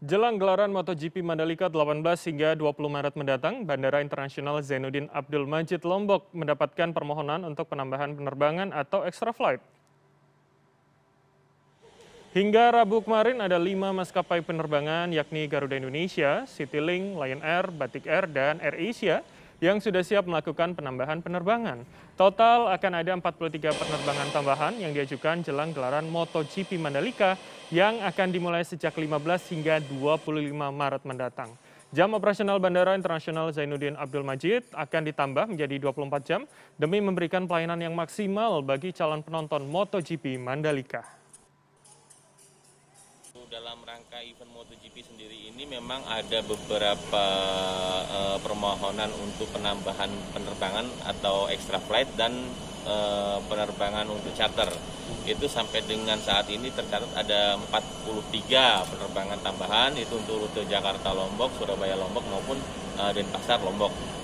Jelang gelaran MotoGP Mandalika 18 hingga 20 Maret mendatang, Bandara Internasional Zainuddin Abdul Majid Lombok mendapatkan permohonan untuk penambahan penerbangan atau extra flight. Hingga Rabu kemarin ada lima maskapai penerbangan yakni Garuda Indonesia, Citylink, Lion Air, Batik Air, dan AirAsia yang sudah siap melakukan penambahan penerbangan. Total akan ada 43 penerbangan tambahan yang diajukan jelang gelaran MotoGP Mandalika yang akan dimulai sejak 15 hingga 25 Maret mendatang. Jam operasional Bandara Internasional Zainuddin Abdul Majid akan ditambah menjadi 24 jam demi memberikan pelayanan yang maksimal bagi calon penonton MotoGP Mandalika dalam rangka event MotoGP sendiri ini memang ada beberapa uh, permohonan untuk penambahan penerbangan atau extra flight dan uh, penerbangan untuk charter. Itu sampai dengan saat ini tercatat ada 43 penerbangan tambahan itu untuk rute Jakarta Lombok, Surabaya Lombok maupun uh, Denpasar Lombok.